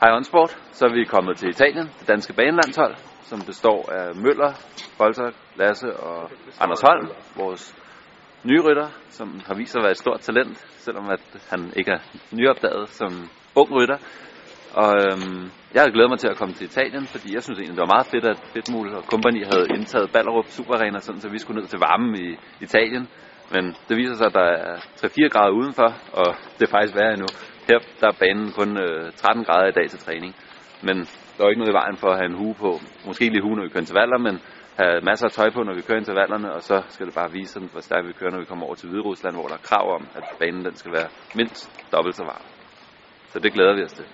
Hej Onsport, så er vi kommet til Italien, det danske banelandshold, som består af Møller, Bolter, Lasse og Anders Holm, vores nye rytter, som har vist sig at være et stort talent, selvom at han ikke er nyopdaget som ung rytter. Og øhm, jeg havde glædet mig til at komme til Italien, fordi jeg synes egentlig, det var meget fedt, at Fedtmul og Company havde indtaget Ballerup Superarena, sådan så vi skulle ned til varmen i Italien. Men det viser sig, at der er 3-4 grader udenfor, og det er faktisk værre endnu. Her der er banen kun øh, 13 grader i dag til træning. Men der er ikke noget i vejen for at have en hue på. Måske lige hue, når vi kører intervaller, men have masser af tøj på, når vi kører intervallerne, og så skal det bare vise, sådan, hvor stærkt vi kører, når vi kommer over til Hviderusland, hvor der er krav om, at banen den skal være mindst dobbelt så varm. Så det glæder vi os til.